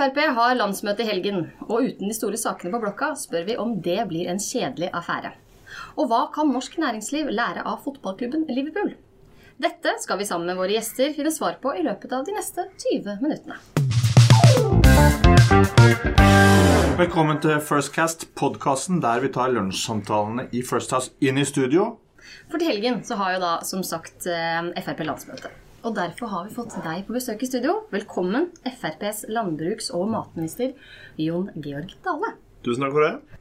Frp har landsmøte i helgen, og uten de store sakene på blokka spør vi om det blir en kjedelig affære. Og hva kan norsk næringsliv lære av fotballklubben Liverpool? Dette skal vi sammen med våre gjester finne svar på i løpet av de neste 20 minuttene. Velkommen til Firstcast, podkasten der vi tar lunsjsamtalene i First House inn i studio. For til helgen så har jo da som sagt eh, Frp landsmøte. Og derfor har vi fått deg på besøk i studio. Velkommen, FrPs landbruks- og matminister Jon Georg Dale. Tusen takk for det.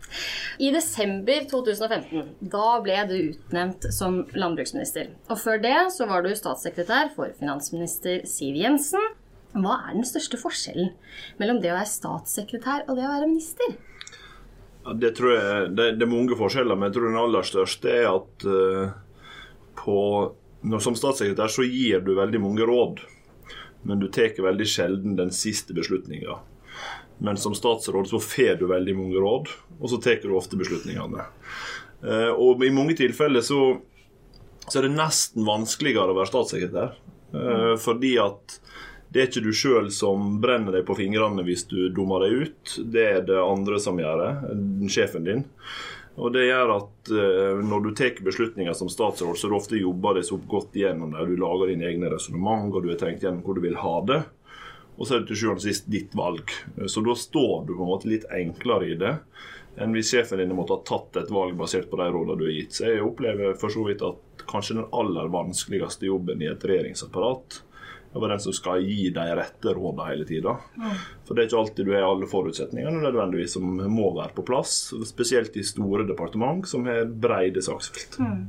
I desember 2015 da ble du utnevnt som landbruksminister. Og før det så var du statssekretær for finansminister Siv Jensen. Hva er den største forskjellen mellom det å være statssekretær og det å være minister? Ja, det tror jeg, det, det, er mange forskjeller, men jeg tror den aller største er at uh, på når Som statssekretær så gir du veldig mange råd, men du tar veldig sjelden den siste beslutninga. Men som statsråd så får du veldig mange råd, og så tar du ofte beslutningene. Eh, og i mange tilfeller så, så, er det nesten vanskeligere å være statssekretær. Eh, fordi at det er ikke du sjøl som brenner deg på fingrene hvis du dummer deg ut. Det er det andre som gjør det, sjefen din. Og det gjør at uh, når du tar beslutninger som statsråd, så er du ofte jobber deg så godt igjennom det. Du lager dine egne resonnement, og du har tenkt gjennom hvor du vil ha det. Og så er det til sjuende og sist ditt valg. Så da står du på en måte litt enklere i det enn hvis sjefen din måtte ha tatt et valg basert på de rådene du har gitt. Så jeg opplever for så vidt at kanskje den aller vanskeligste jobben i et regjeringsapparat det var den som skal gi de rette rådene hele tida. For det er ikke alltid du har alle forutsetningene nødvendigvis som må være på plass. Spesielt i store departement som har breide saksfelt. Mm.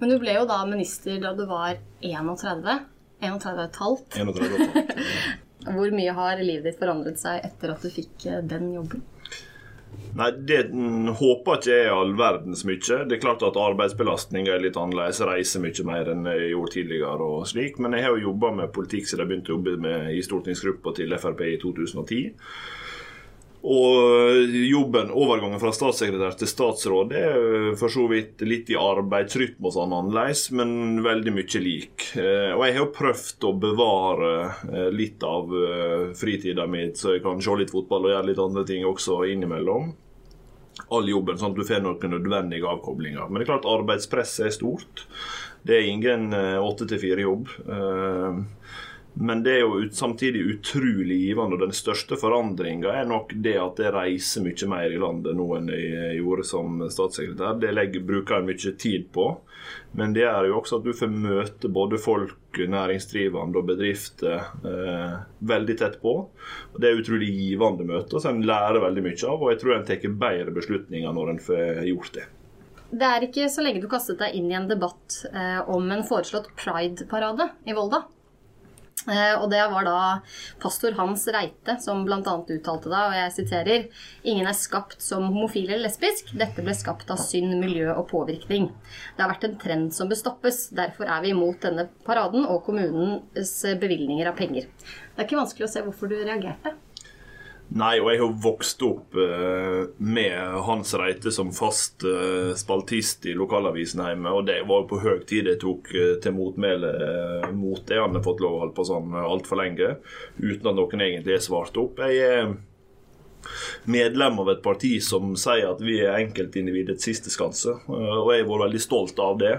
Men du ble jo da minister da du var 31. 31,5. 31 Hvor mye har livet ditt forandret seg etter at du fikk eh, den jobben? Nei, det håper ikke jeg all verdens mye. Det er klart at arbeidsbelastninga er litt annerledes, reiser mye mer enn jeg gjorde tidligere og slik. Men jeg har jo jobba med politikk siden jeg begynte å jobbe med, i stortingsgruppa til Frp i 2010. Og jobben, overgangen fra statssekretær til statsråd, det er for så vidt litt i arbeidsrytme og sånn annerledes, men veldig mye lik. Eh, og jeg har jo prøvd å bevare eh, litt av eh, fritida mi, så jeg kan se litt fotball og gjøre litt andre ting også innimellom. All jobben, sånn at du får noen nødvendige avkoblinger. Men det er klart arbeidspresset er stort. Det er ingen åtte til fire-jobb. Men det er jo samtidig utrolig givende. Og den største forandringa er nok det at jeg reiser mye mer i landet nå enn jeg gjorde som statssekretær. Det legger, bruker jeg mye tid på. Men det er jo også at du får møte både folk, næringsdrivende og bedrifter eh, veldig tett på. Og Det er utrolig givende møter som en lærer veldig mye av. Og jeg tror en tar bedre beslutninger når en får gjort det. Det er ikke så lenge du kastet deg inn i en debatt eh, om en foreslått pride-parade i Volda. Eh, og det var da pastor Hans Reite som bl.a. uttalte da, og jeg siterer Ingen er skapt som homofil eller lesbisk. Dette ble skapt av synd, miljø og påvirkning. Det har vært en trend som bør stoppes. Derfor er vi imot denne paraden og kommunens bevilgninger av penger. Det er ikke vanskelig å se hvorfor du reagerte. Nei, og jeg har vokst opp uh, med Hans Reite som fast uh, spaltist i lokalavisen hjemme, og det var jo på høy tid jeg tok uh, til motmæle mot det. Han har fått lov å holde på sånn altfor lenge uten at noen egentlig har svart opp. Jeg er medlem av et parti som sier at vi er enkeltindividets siste skanse, og jeg har vært veldig stolt av det.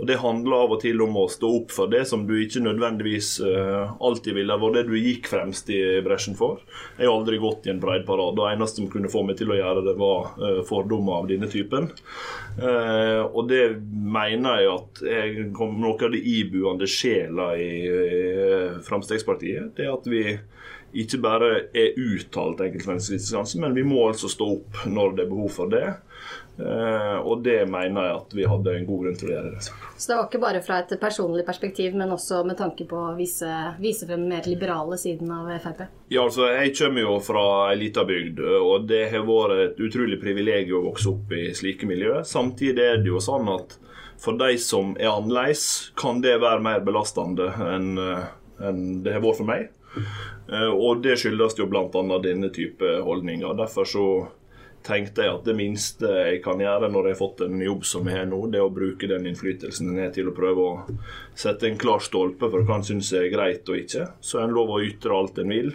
Og Det handler av og til om å stå opp for det som du ikke nødvendigvis uh, alltid ville vært det du gikk fremst i bresjen for. Jeg har aldri gått i en breidparade, og det eneste som kunne få meg til å gjøre det, var uh, fordommer av denne typen. Og det mener jeg at jeg noe av det ibuende sjela i, i Fremskrittspartiet. Det at vi ikke bare er uttalt enkeltmenneskelige men vi må altså stå opp når det er behov for det. Uh, og det mener jeg at vi hadde en god grunn til å gjøre. det. Så det var ikke bare fra et personlig perspektiv, men også med tanke på å vise, vise frem den mer liberale siden av Frp? Ja, altså jeg kommer jo fra ei lita bygd, og det har vært et utrolig privilegium å vokse opp i slike miljø. Samtidig er det jo sånn at for de som er annerledes, kan det være mer belastende enn eh, en det har vært for meg. Uh, og det skyldes jo bl.a. denne type holdninger. Derfor så tenkte jeg at det minste jeg kan gjøre når jeg har fått en jobb som jeg har nå, det er å bruke den innflytelsen ned til å prøve å sette en klar stolpe for hva en syns er greit og ikke. Så en lov å ytre alt en vil.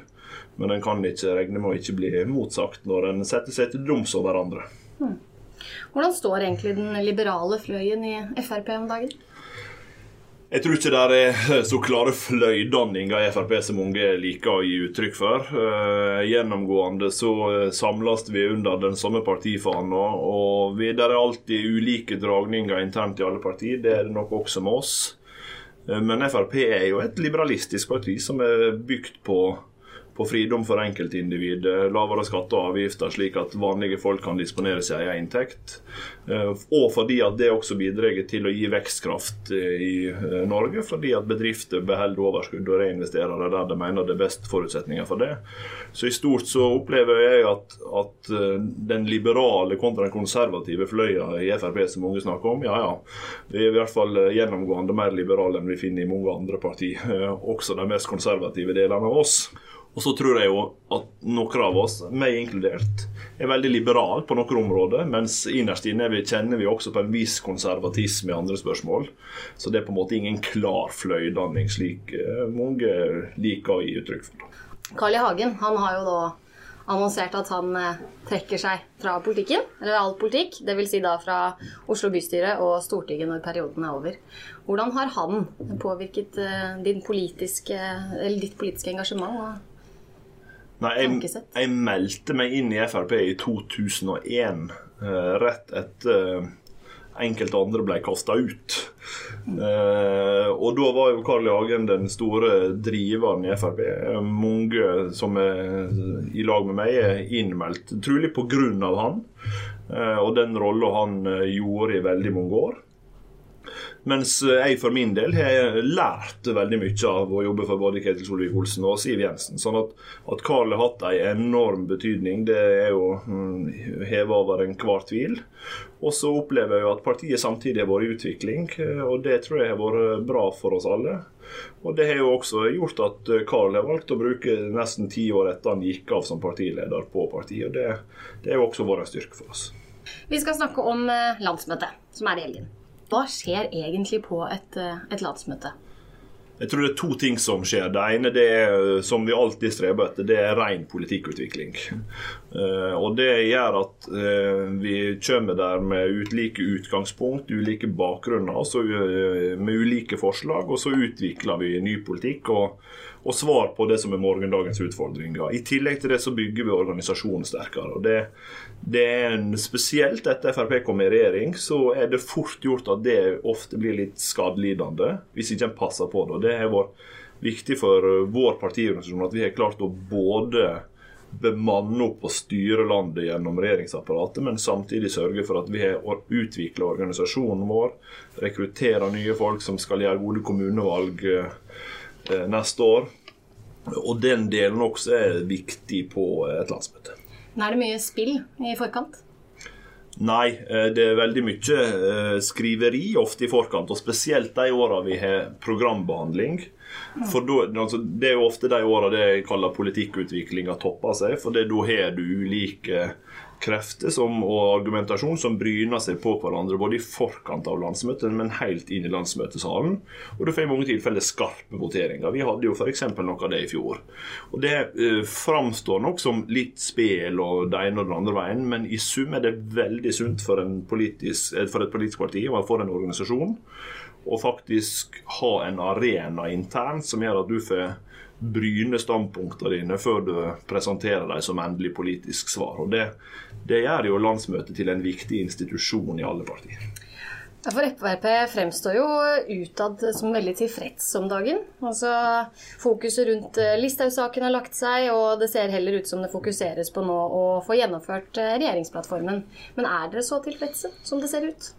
Men en kan ikke regne med å ikke bli motsagt når en setter seg til doms over hverandre. Hvordan står egentlig den liberale fløyen i Frp om dagen? Jeg tror ikke det er så klare fløydanninger i Frp som mange liker å gi uttrykk for. Uh, gjennomgående så samles vi under den samme partifana, og det er alltid ulike dragninger internt i alle partier. Det er det nok også med oss. Men Frp er jo et liberalistisk parti som er bygd på på fridom for enkeltindivid, lavere skatter og avgifter, slik at vanlige folk kan disponere sin egen inntekt. Eh, og fordi at det også bidrar til å gi vekstkraft eh, i eh, Norge, fordi at bedrifter beholder overskudd og reinvesterer det der de mener det er best forutsetninger for det. Så i stort så opplever jeg at, at den liberale kontra den konservative fløya i Frp som mange snakker om, ja ja, vi er i hvert fall gjennomgående mer liberale enn vi finner i mange andre partier. Også de mest konservative delene av oss. Og så tror jeg jo at noen av oss, meg inkludert, er veldig liberale på noen områder, mens innerst inne kjenner vi også på en viss konservatisme i andre spørsmål. Så det er på en måte ingen klar fløydanning, slik eh, mange liker å gi uttrykk for. Carl I. Hagen han har jo da annonsert at han eh, trekker seg fra politikken, eller all politikk. Dvs. Si da fra Oslo bystyre og Stortinget når perioden er over. Hvordan har han påvirket din politiske, ditt politiske engasjement? Nei, jeg, jeg, meldte meg inn i Frp i 2001, eh, rett etter eh, enkelte andre ble kasta ut. Eh, og da var jo Carl I. Hagen den store driveren i Frp. Mange som er i lag med meg, er innmeldt, trolig pga. han. Eh, og den rolla han eh, gjorde i veldig mange år. Mens eh, jeg for min del har lært veldig mye av å jobbe for både Ketil Solvik-Olsen og Siv Jensen. Sånn at, at Karl har hatt en enorm betydning, det er jo mm, heva over enhver tvil. Og så opplever jeg jo at partiet samtidig har vært i utvikling, eh, og det tror jeg har vært bra for oss alle. Og det har jo også gjort at Karl har valgt å bruke nesten ti år etter han gikk av som partileder på partiet. og Det, det er jo også vært en styrke for oss. Vi skal snakke om eh, landsmøtet, som er i helgen. Hva skjer egentlig på et, eh, et landsmøte? Jeg tror det er to ting som skjer. Det ene det er, som vi alltid streber etter, det er ren politikkutvikling. Uh, og Det gjør at vi kommer der med ulike utgangspunkt, ulike bakgrunner, med ulike forslag. Og så utvikler vi ny politikk. og og svar på det som er morgendagens utfordringer. I tillegg til det så bygger vi organisasjonen sterkere. og det, det er en, Spesielt etter Frp kom i regjering, så er det fort gjort at det ofte blir litt skadelidende hvis ikke en passer på det. og Det har vært viktig for vår partiorganisasjon at vi har klart å både bemanne opp og styre landet gjennom regjeringsapparatet, men samtidig sørge for at vi har utvikla organisasjonen vår, rekrutterer nye folk som skal gjøre gode kommunevalg Eh, neste år. Og den delen også er viktig på et landsmøte. Er det mye spill i forkant? Nei, eh, det er veldig mye eh, skriveri ofte i forkant. Og spesielt de åra vi har programbehandling. For da, altså, Det er jo ofte de åra det jeg kaller politikkutviklinga topper seg. For da har du ulike krefter som, og argumentasjon som bryner seg på hverandre både i forkant av landsmøtet, men helt inn i landsmøtesalen. Og du får i mange tilfeller skarpe voteringer. Vi hadde jo f.eks. noe av det i fjor. Og Det eh, framstår nok som litt spel og det ene og den andre veien, men i sum er det veldig sunt for, politisk, eh, for et politisk parti og for en organisasjon å faktisk ha en arena internt som gjør at du får bryne standpunktene dine før du presenterer dem som endelig politisk svar. Og det, det gjør jo landsmøtet til en viktig institusjon i alle partier. Ja, for Frp fremstår jo utad som veldig tilfreds om dagen. Altså, Fokuset rundt eh, Listhaug-saken har lagt seg, og det ser heller ut som det fokuseres på nå å få gjennomført eh, regjeringsplattformen. Men er dere så tilfredse som det ser ut?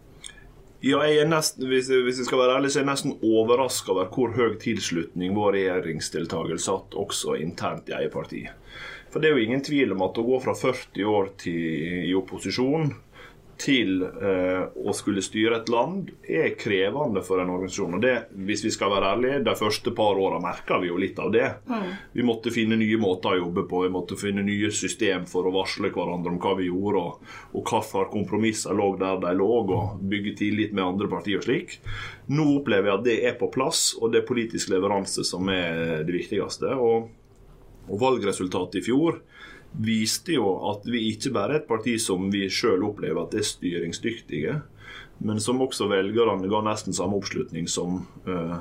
Ja, jeg er nesten, hvis, jeg, hvis jeg skal være ærlig, så er jeg nesten overraska over hvor høy tilslutning vår regjeringsdeltakelse hatt også internt i eget parti. For det er jo ingen tvil om at å gå fra 40 år til, i opposisjon til eh, å skulle styre et land er krevende for en organisasjon. Og det, hvis vi skal være ærlige, De første par åra merka vi jo litt av det. Mm. Vi måtte finne nye måter å jobbe på, vi måtte finne nye system for å varsle hverandre om hva vi gjorde, og, og hvilke kompromisser lå der de lå, og bygge tillit med andre partier og slik. Nå opplever jeg at det er på plass, og det er politisk leveranse som er det viktigste. og Og valgresultatet i fjor viste jo at vi ikke bare er et parti som vi sjøl opplever at er styringsdyktige, men som også velgerne ga nesten samme oppslutning som uh,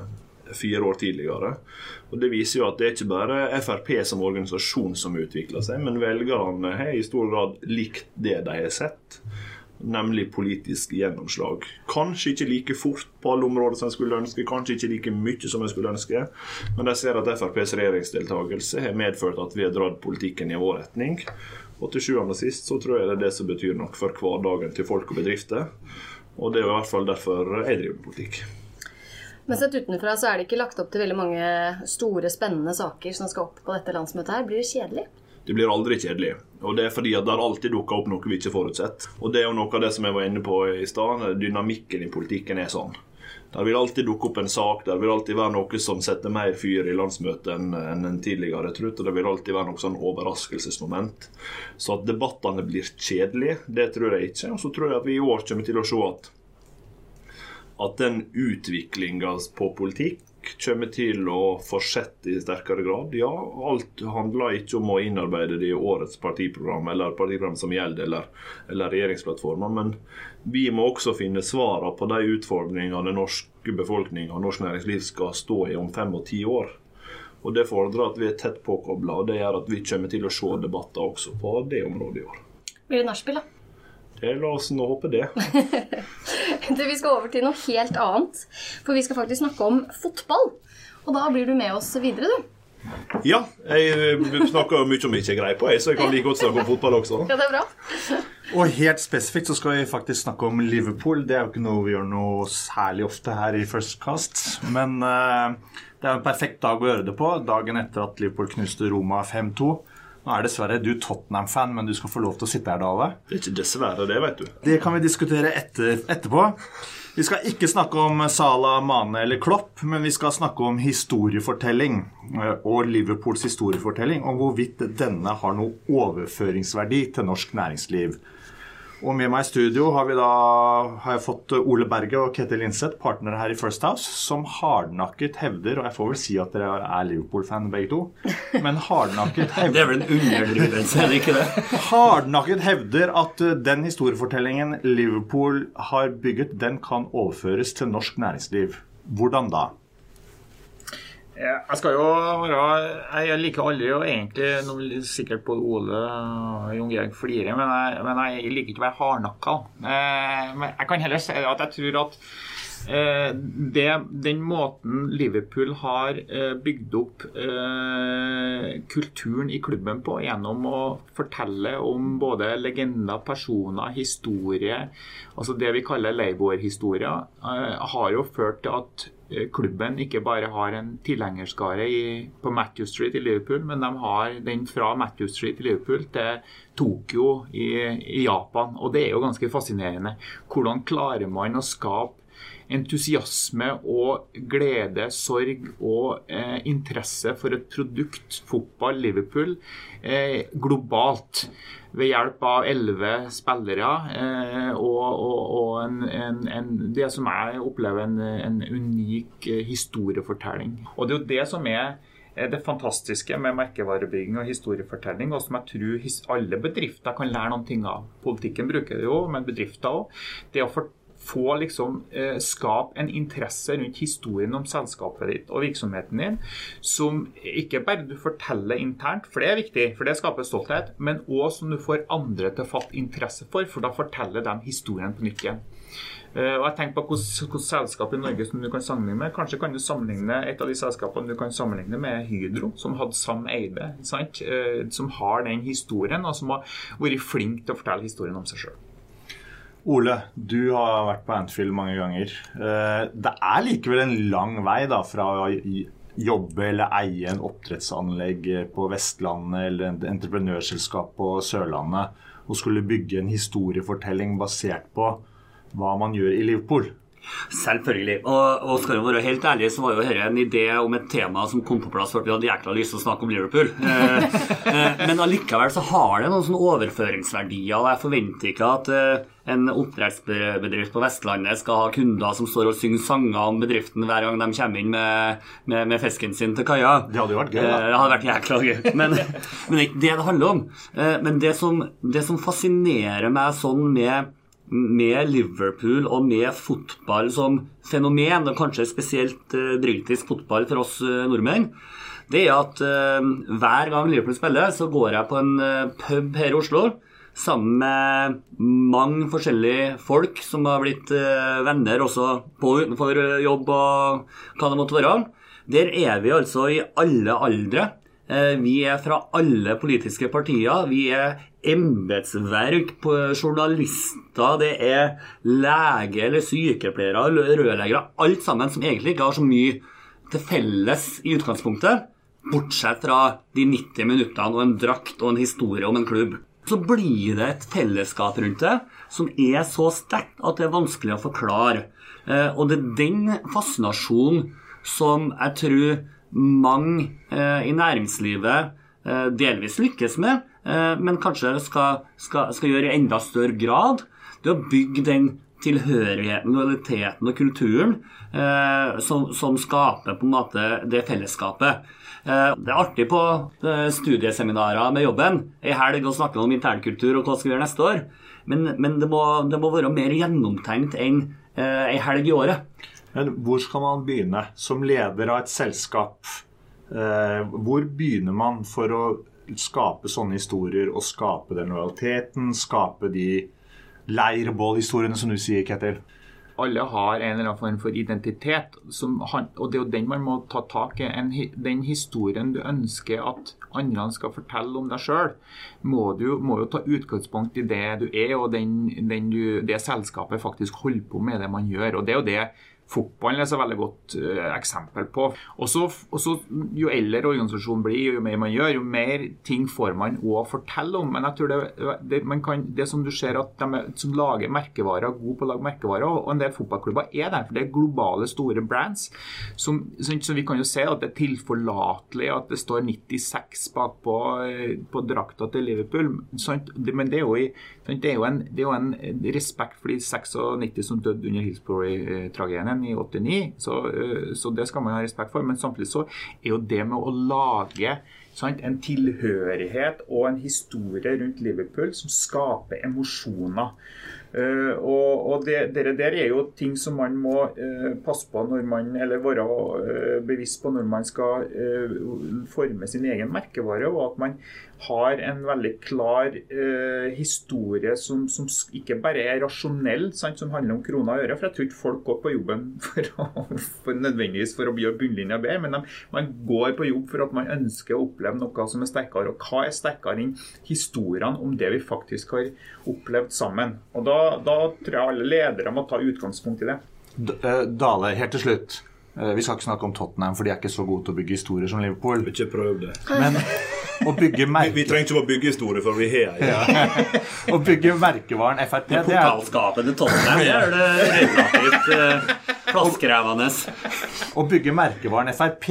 fire år tidligere. Og Det viser jo at det er ikke bare Frp som organisasjon som utvikler seg, men velgerne har i stor grad likt det de har sett nemlig politisk gjennomslag. Kanskje ikke like fort på alle områder som jeg skulle ønske, kanskje ikke like mye som jeg skulle ønske, men de ser at FrPs regjeringsdeltakelse har medført at vi har dratt politikken i vår retning. Og til sjuende og sist så tror jeg det er det som betyr noe for hverdagen til folk og bedrifter. Og det er i hvert fall derfor jeg driver med politikk. Men sett utenfra så er det ikke lagt opp til veldig mange store, spennende saker som skal opp på dette landsmøtet her. Blir det kjedelig? Det blir aldri kjedelig. Og det er fordi at det har alltid dukka opp noe vi ikke forutsett. Og det er jo noe av det som jeg var inne på i stad. Dynamikken i politikken er sånn. Det vil alltid dukke opp en sak, det vil alltid være noe som setter mer fyr i landsmøtet enn en tidligere trutt, og det vil alltid være noe sånn overraskelsesmoment. Så at debattene blir kjedelige, det tror jeg ikke. Og så tror jeg at vi i år kommer til å se at at den utviklinga på politikk kommer til å fortsette i sterkere grad. Ja, alt handler ikke om å innarbeide det i årets partiprogram eller partiprogram som gjelder, eller, eller regjeringsplattformer, men vi må også finne svarene på de utfordringene den norske befolkning og norsk næringsliv skal stå i om fem og ti år. Og Det fordrer at vi er tett påkobla, og det gjør at vi kommer til å se debatter også på det området i år. Blir det nachspiel, da? Det La oss nå håpe det. du, vi skal over til noe helt annet. For vi skal faktisk snakke om fotball. Og da blir du med oss videre, du. Ja, jeg snakker mye om ikke greier på, jeg, så jeg kan like godt snakke om fotball også. Ja, det er bra. Og helt spesifikt så skal vi faktisk snakke om Liverpool. Det er jo ikke noe vi gjør noe særlig ofte her i First Cast. Men uh, det er en perfekt dag å gjøre det på. Dagen etter at Liverpool knuste Roma 5-2. Nå er dessverre du Tottenham-fan, men du skal få lov til å sitte her, Dale. Det er ikke dessverre, det, vet du. Det kan vi diskutere etter, etterpå. Vi skal ikke snakke om Salah, Mane eller Klopp, men vi skal snakke om historiefortelling. Eh, og Liverpools historiefortelling, og hvorvidt denne har noe overføringsverdi til norsk næringsliv. Og med meg i studio har, vi da, har jeg fått Ole Berge og Ketil Linseth, partnere her i First House, som hardnakket hevder Og jeg får vel si at dere er Liverpool-fan begge to, men hardnakket hevder Det er vel en underdrivelse, er det ikke det? Hardnakket hevder at uh, den historiefortellingen Liverpool har bygget, den kan overføres til norsk næringsliv. Hvordan da? Jeg skal jo være Jeg liker aldri å egentlig Nå vil sikkert både Ole og Jon Georg flire, men, jeg, men jeg liker ikke å være hardnakka. Eh, men jeg kan heller si at jeg tror at eh, det, den måten Liverpool har eh, bygd opp kulturen i klubben på gjennom å fortelle om både legender, personer, historie, altså det vi kaller Labour-historier, har jo ført til at klubben ikke bare har en tilhengerskare på Matthew Street i Liverpool, men de har den fra Matthew Street i Liverpool til Tokyo i, i Japan. Og det er jo ganske fascinerende. Hvordan klarer man å skape entusiasme og glede, sorg og eh, interesse for et produkt, fotball, Liverpool, eh, globalt. Ved hjelp av elleve spillere eh, og, og, og en, en, en, det som jeg opplever en, unik eh, historiefortelling. Og det er jo det som er det fantastiske med merkevarebygging og historiefortelling, og som jeg tror alle bedrifter kan lære noen ting av. Politikken bruker det jo, men bedrifter òg. Det å fortelle få liksom eh, skape en interesse rundt historien om selskapet ditt og virksomheten din, som ikke bare du forteller internt, for det er viktig, for det skaper stolthet, men òg som du får andre til å fatte interesse for, for da forteller de historien på nytt igjen. Uh, og jeg tenker på hvilket selskap i Norge som du kan sammenligne med. Kanskje kan du sammenligne et av de selskapene du kan sammenligne med Hydro, som hadde Sam Eide. Uh, som har den historien, og som har vært flink til å fortelle historien om seg sjøl. Ole, du har vært på Antfield mange ganger. Eh, det er likevel en lang vei da, fra å jobbe eller eie en oppdrettsanlegg på Vestlandet eller et entreprenørselskap på Sørlandet og skulle bygge en historiefortelling basert på hva man gjør i Liverpool. Selvfølgelig. Og, og skal vi være helt ærlig, så var jo dette en idé om et tema som kom på plass at vi hadde jækla lyst til å snakke om Liverpool. Eh, eh, men allikevel så har det noen sånne overføringsverdier, og jeg forventer ikke at eh, en oppdrettsbedrift på Vestlandet skal ha kunder som står og synger sanger om bedriften hver gang de kommer inn med, med, med fisken sin til kaia. Det hadde jo vært gøy, da. Eh, Det hadde vært jækla gøy. Men, men det er ikke det det handler om. Eh, Men det som, det som fascinerer meg sånn med, med Liverpool og med fotball som fenomen, og kanskje spesielt eh, britisk fotball for oss eh, nordmenn, det er at eh, hver gang Liverpool spiller, så går jeg på en pub her i Oslo sammen med mange forskjellige folk som har blitt venner også på for jobb og hva det måtte være. Der er vi altså i alle aldre. Vi er fra alle politiske partier. Vi er embetsverk, på journalister, det er lege eller sykepleiere, eller rørleggere. Alt sammen som egentlig ikke har så mye til felles i utgangspunktet. Bortsett fra de 90 minuttene og en drakt og en historie om en klubb. Så blir det et fellesskap rundt det som er så sterkt at det er vanskelig å forklare. Eh, Og det er den fascinasjonen som jeg tror mange eh, i næringslivet eh, delvis lykkes med, men kanskje skal, skal, skal gjøre i enda større grad. Det å bygge den tilhørigheten, lojaliteten og kulturen eh, som, som skaper på en måte det fellesskapet. Eh, det er artig på eh, studieseminarer med jobben ei helg å snakke om internkultur og hva skal vi gjøre neste år, men, men det, må, det må være mer gjennomtenkt enn eh, helg i året. Men hvor skal man begynne som leder av et selskap? Eh, hvor begynner man for å skape sånne historier og skape den lojaliteten, skape de leirbålhistoriene som du sier, Ketil? alle har en eller annen form for identitet, han, og det er jo den man må ta tak i. En, den historien du ønsker at andre skal fortelle om deg sjøl, må må jo ta utgangspunkt i det du er, og den, den du, det selskapet faktisk holder på med det man gjør. og det er jo det Fotballen er så veldig godt uh, eksempel på. Og så, Jo eldre organisasjonen blir, jo mer man gjør, jo mer ting får man å fortelle om. Men jeg tror det, det, kan, det som du ser at de som lager merkevarer, er gode på å lage merkevarer, og en del fotballklubber er der. For det er globale, store brands. Som, så, vi kan jo se at det er tilforlatelig at det står 96 bakpå eh, på drakta til Liverpool. Sant? Men det er jo, sant? Det er en, det er jo en respekt for de 96 som døde under Hillsborough-tragedien i 89, så, eh, så det skal man ha respekt for. Men samtidig så er jo det med å lage sant? en tilhørighet og en historie rundt Liverpool som skaper emosjoner. Eh, og og det, det, der er jo ting som man må uh, passe på når man, eller være uh, bevisst på når man skal forme sin egen merkevare, og at man har en veldig klar historie som, som ikke bare er rasjonell, sant, som handler om kroner og øre. For jeg tror ikke folk går på jobben for, å, for nødvendigvis for å gjøre bunnlinja bedre, men de, man går på jobb for at man ønsker å oppleve noe som er sterkere. Og hva er sterkere enn historiene om det vi faktisk har opplevd sammen? Og da, da tror jeg alle ledere må ta utgangspunkt i det. D eh, Dale, helt til slutt. Eh, Vi skal ikke snakke om Tottenham, for de er ikke så gode til å bygge historier som Liverpool. Ikke prøv det. Men å bygge, Vi vi trenger ikke å bygge historier, for vi har ja. å bygge merkevaren Frp, det er, Pokalskapet til Tottenham det er det relativt eh, plasskrevende. å bygge merkevaren Frp,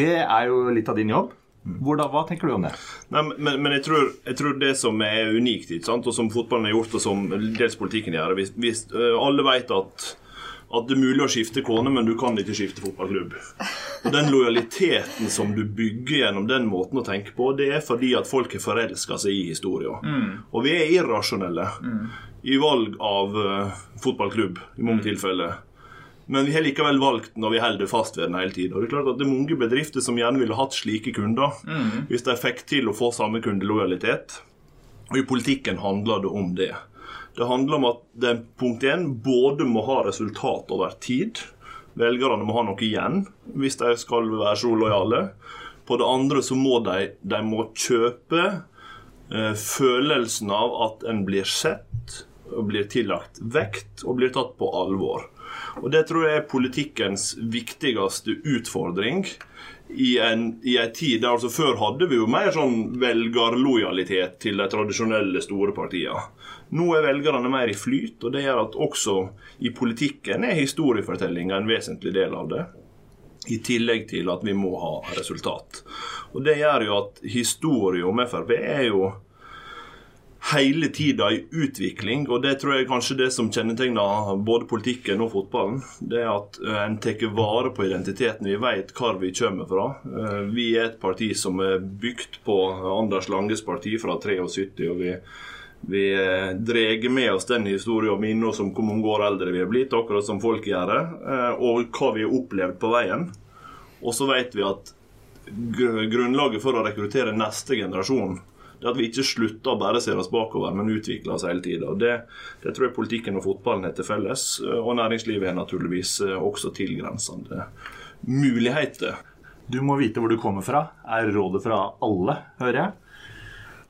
det er jo litt av din jobb. Hvordan, hva tenker du om det? Nei, men, men jeg, tror, jeg tror det som er unikt, ikke sant? og som fotballen har gjort, og som dels politikken gjør hvis, hvis, øh, Alle vet at, at det er mulig å skifte kone, men du kan ikke skifte fotballklubb. Og Den lojaliteten som du bygger gjennom den måten å tenke på, det er fordi at folk har forelska seg i historien. Og vi er irrasjonelle i valg av uh, fotballklubb i mange tilfeller. Men vi har likevel valgt når vi holder fast ved den hele tiden. Det er klart at det er mange bedrifter som gjerne ville hatt slike kunder, hvis de fikk til å få samme kundelojalitet. Og i politikken handler det om det. Det handler om at den punkt 1 både må ha resultat over tid. Velgerne må ha noe igjen hvis de skal være så lojale. På det andre så må de, de må kjøpe eh, følelsen av at en blir sett, og blir tillagt vekt og blir tatt på alvor. Og Det tror jeg er politikkens viktigste utfordring i en, i en tid der altså Før hadde vi jo mer sånn velgerlojalitet til de tradisjonelle store partiene. Nå er velgerne mer i flyt, og det gjør at også i politikken er historiefortellinga en vesentlig del av det. I tillegg til at vi må ha resultat. Og Det gjør jo at historie om Frp er jo hele tida i utvikling, og det tror jeg kanskje det som kjennetegner både politikken og fotballen. Det er at eh, en tar vare på identiteten. Vi vet hvor vi kommer fra. Eh, Vi er et parti som er bygd på Anders Langes parti fra 73, og vi, vi eh, drar med oss den historien og minner oss om hvor mange år eldre vi er blitt, akkurat som folk gjør det, og hva vi har opplevd på veien. Og så vet vi at grunnlaget for å rekruttere neste generasjon det er at vi ikke slutter å bare se oss bakover, men utvikler oss hele tida. Det, det tror jeg politikken og fotballen har til felles. Og næringslivet har naturligvis eh, også tilgrensende muligheter. Du må vite hvor du kommer fra, er rådet fra alle, hører jeg.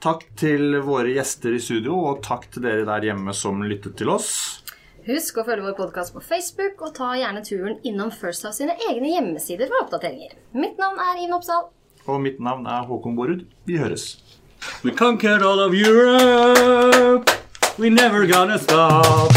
Takk til våre gjester i studio, og takk til dere der hjemme som lyttet til oss. Husk å følge vår podkast på Facebook, og ta gjerne turen innom First House sine egne hjemmesider for oppdateringer. Mitt navn er Ine Oppsal. Og mitt navn er Håkon Borud. Vi høres. We conquered all of Europe. We never gonna stop.